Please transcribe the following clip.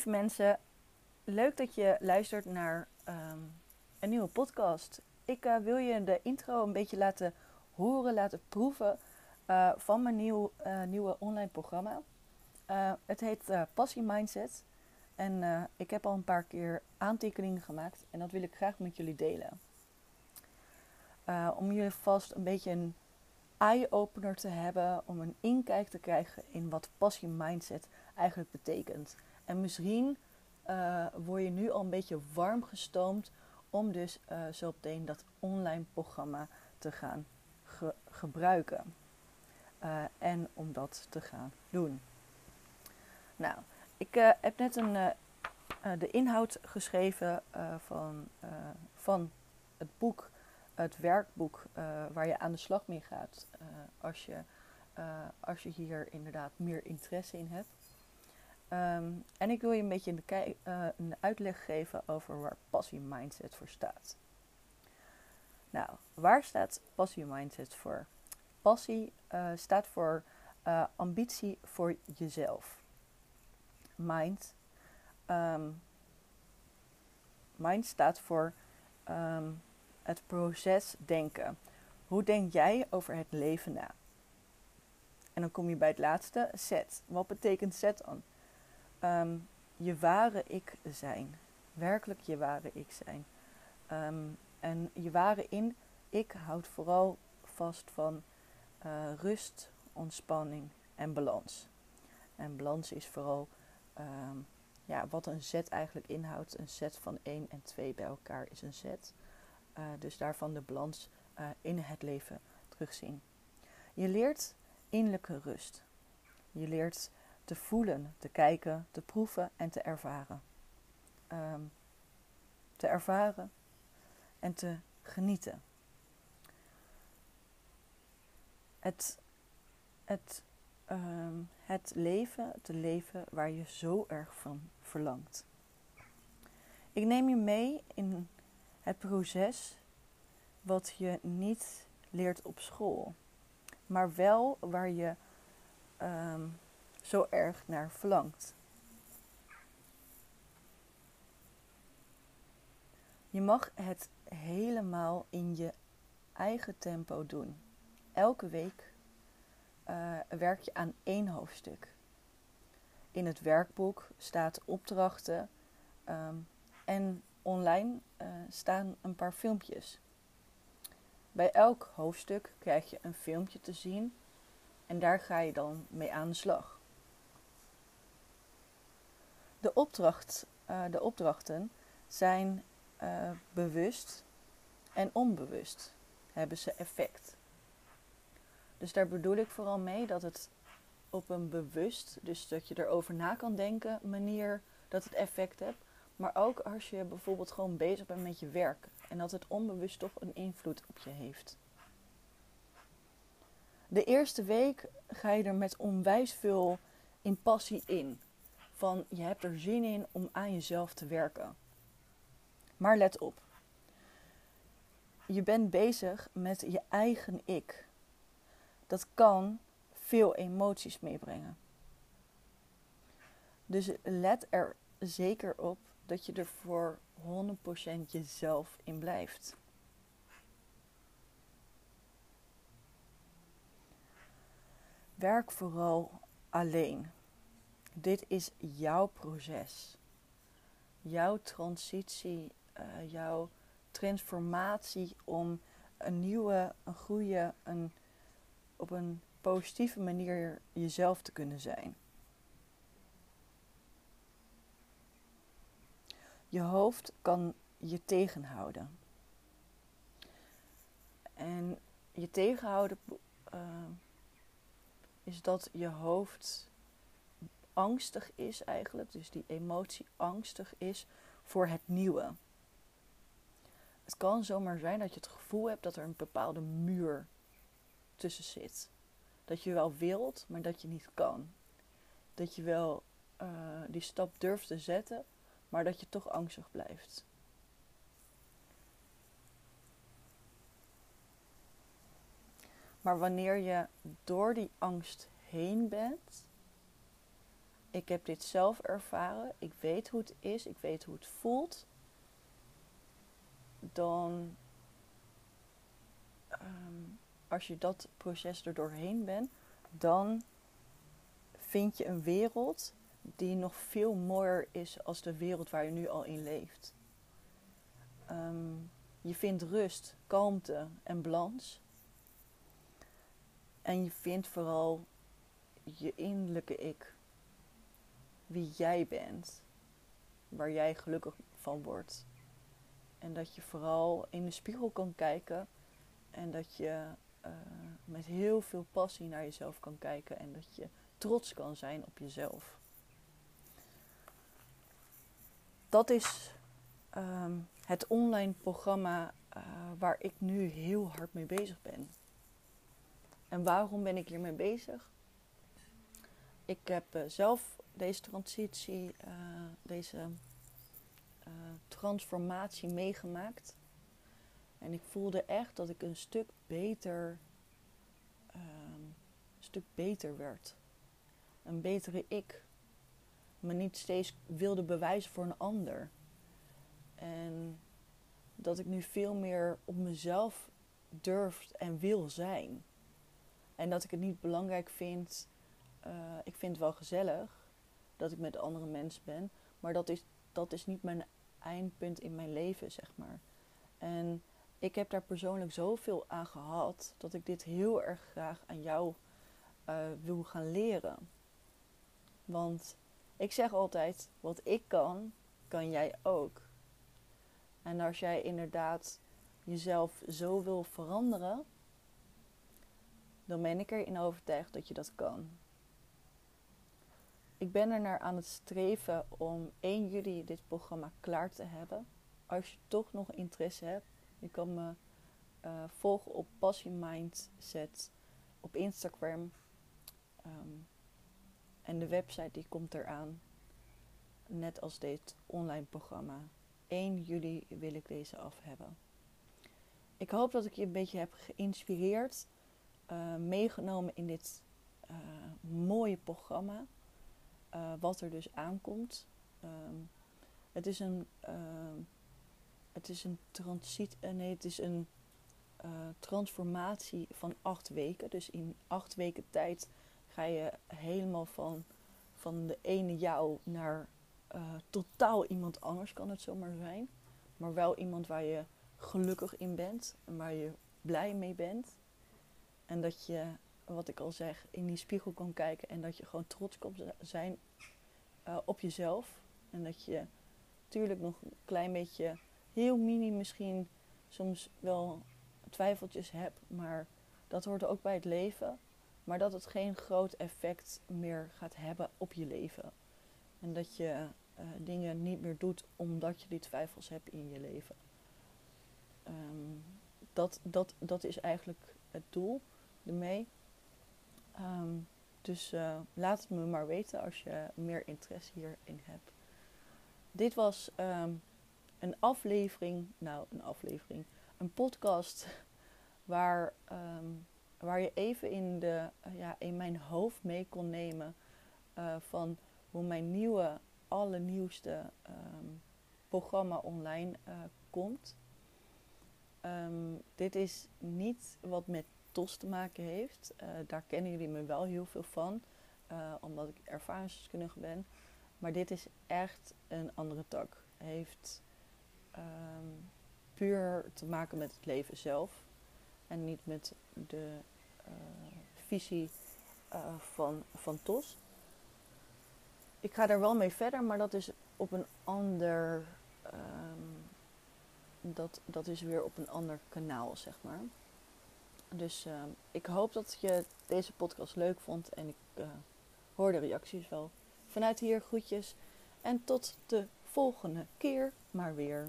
Lieve mensen, leuk dat je luistert naar ehm, een nieuwe podcast. Ik eh, wil je de intro een beetje laten horen, laten proeven uh, van mijn nieuw, uh, nieuwe online programma. het heet Passie Mindset. En ik heb al een paar keer aantekeningen gemaakt en dat wil ik graag met jullie delen. om jullie vast een beetje een eye-opener te hebben, om een inkijk te krijgen in wat passie mindset eigenlijk betekent. En misschien uh, word je nu al een beetje warm gestoomd om dus uh, zo meteen dat online programma te gaan ge gebruiken. Uh, en om dat te gaan doen. Nou, ik heb net een, de inhoud geschreven van, van het boek, het werkboek waar je aan de slag mee gaat als, je, als je hier inderdaad meer interesse in hebt. Um, en ik wil je een beetje een, uh, een uitleg geven over waar passie mindset voor staat. Nou, waar staat passie mindset voor? Passie uh, staat voor uh, ambitie voor jezelf. Mind. Um, mind staat voor um, het proces denken. Hoe denk jij over het leven na? En dan kom je bij het laatste, set. Wat betekent set dan? Um, je ware ik zijn. Werkelijk je ware ik zijn. Um, en je ware in ik houdt vooral vast van uh, rust, ontspanning en balans. En balans is vooral um, ja, wat een zet eigenlijk inhoudt. Een set van 1 en 2 bij elkaar is een zet. Uh, dus daarvan de balans uh, in het leven terugzien. Je leert innerlijke rust. Je leert te voelen, te kijken, te proeven en te ervaren. Um, te ervaren en te genieten. Het, het, um, het leven, te leven waar je zo erg van verlangt. Ik neem je mee in het proces wat je niet leert op school, maar wel waar je um, zo erg naar verlangt. Je mag het helemaal in je eigen tempo doen. Elke week uh, werk je aan één hoofdstuk. In het werkboek staat opdrachten um, en online uh, staan een paar filmpjes. Bij elk hoofdstuk krijg je een filmpje te zien en daar ga je dan mee aan de slag. De, opdracht, uh, de opdrachten zijn uh, bewust en onbewust hebben ze effect. Dus daar bedoel ik vooral mee dat het op een bewust, dus dat je erover na kan denken, manier dat het effect hebt. Maar ook als je bijvoorbeeld gewoon bezig bent met je werk en dat het onbewust toch een invloed op je heeft. De eerste week ga je er met onwijs veel in passie in van je hebt er zin in om aan jezelf te werken. Maar let op. Je bent bezig met je eigen ik. Dat kan veel emoties meebrengen. Dus let er zeker op dat je er voor 100% jezelf in blijft. Werk vooral alleen. Dit is jouw proces. Jouw transitie, uh, jouw transformatie om een nieuwe, een goede, een, op een positieve manier jezelf te kunnen zijn. Je hoofd kan je tegenhouden. En je tegenhouden uh, is dat je hoofd angstig is eigenlijk, dus die emotie angstig is voor het nieuwe. Het kan zomaar zijn dat je het gevoel hebt dat er een bepaalde muur tussen zit. Dat je wel wilt, maar dat je niet kan. Dat je wel uh, die stap durft te zetten, maar dat je toch angstig blijft. Maar wanneer je door die angst heen bent, ik heb dit zelf ervaren, ik weet hoe het is, ik weet hoe het voelt, dan ehm, als je dat proces er doorheen bent, dan vind je een wereld die nog veel mooier is als de wereld waar je nu al in leeft. Ehm, je vindt rust, kalmte en balans. En je vindt vooral je innerlijke ik. Wie jij bent. Waar jij gelukkig van wordt. En dat je vooral in de spiegel kan kijken. En dat je uh, met heel veel passie naar jezelf kan kijken. En dat je trots kan zijn op jezelf. Dat is um, het online programma uh, waar ik nu heel hard mee bezig ben. En waarom ben ik hiermee bezig? Ik heb uh, zelf deze transitie, uh, deze transformatie meegemaakt. En ik voelde echt dat ik een stuk beter, een stuk beter werd. Een betere ik. Me niet steeds wilde bewijzen voor een ander. En dat ik nu veel meer op mezelf durf en wil zijn. En dat ik het niet belangrijk vind. Uh, ik vind het wel gezellig dat ik met andere mensen ben. Maar dat is, dat is niet mijn eindpunt in mijn leven, zeg maar. En ik heb daar persoonlijk zoveel aan gehad dat ik dit heel erg graag aan jou uh, wil gaan leren. Want ik zeg altijd: wat ik kan, kan jij ook. En als jij inderdaad jezelf zo wil veranderen, dan ben ik erin overtuigd dat je dat kan. Ik ben er naar aan het streven om 1 juli dit programma klaar te hebben. Als je toch nog interesse hebt, je kan me uh, volgen op Passion Mindset op Instagram. Um, en de website die komt eraan. Net als dit online programma. 1 juli wil ik deze af hebben. Ik hoop dat ik je een beetje heb geïnspireerd, uh, meegenomen in dit uh, mooie programma. Uh, wat er dus aankomt. Um, het is een, het is een transit, nee, het is een transformatie van acht weken. Dus in acht weken tijd ga je helemaal van, van de ene jou naar uh, totaal iemand anders kan het zomaar zijn. Maar wel iemand waar je gelukkig in bent en waar je blij mee bent. En dat je, wat ik al zeg, in die spiegel kan kijken en dat je gewoon trots kan zijn uh, op jezelf. En dat je natuurlijk nog een klein beetje, heel mini misschien, soms wel twijfeltjes hebt. Maar dat hoort ook bij het leven. Maar dat het geen groot effect meer gaat hebben op je leven. En dat je uh, dingen niet meer doet omdat je die twijfels hebt in je leven. Um, dat, dat, dat is eigenlijk het doel ermee. Um, dus uh, laat het me maar weten als je meer interesse hierin hebt. Dit was um, een aflevering, nou een aflevering, een podcast waar, waar je even in, de, uh, ja, in mijn hoofd mee kon nemen uh, van hoe mijn nieuwe allernieuwste programma online komt. Dit is niet wat met TOS te maken heeft. Uh, daar kennen jullie me wel heel veel van, uh, omdat ik ervaringsdeskundige ben. Maar dit is echt een andere tak. Heeft um, puur te maken met het leven zelf en niet met de visie van, van TOS ik ga daar wel mee verder, maar dat is op een ander. Um, dat, dat is weer op een ander kanaal, zeg maar. Dus uh, ik hoop dat je deze podcast leuk vond en ik uh, hoor de reacties wel. Vanuit hier groetjes en tot de volgende keer maar weer.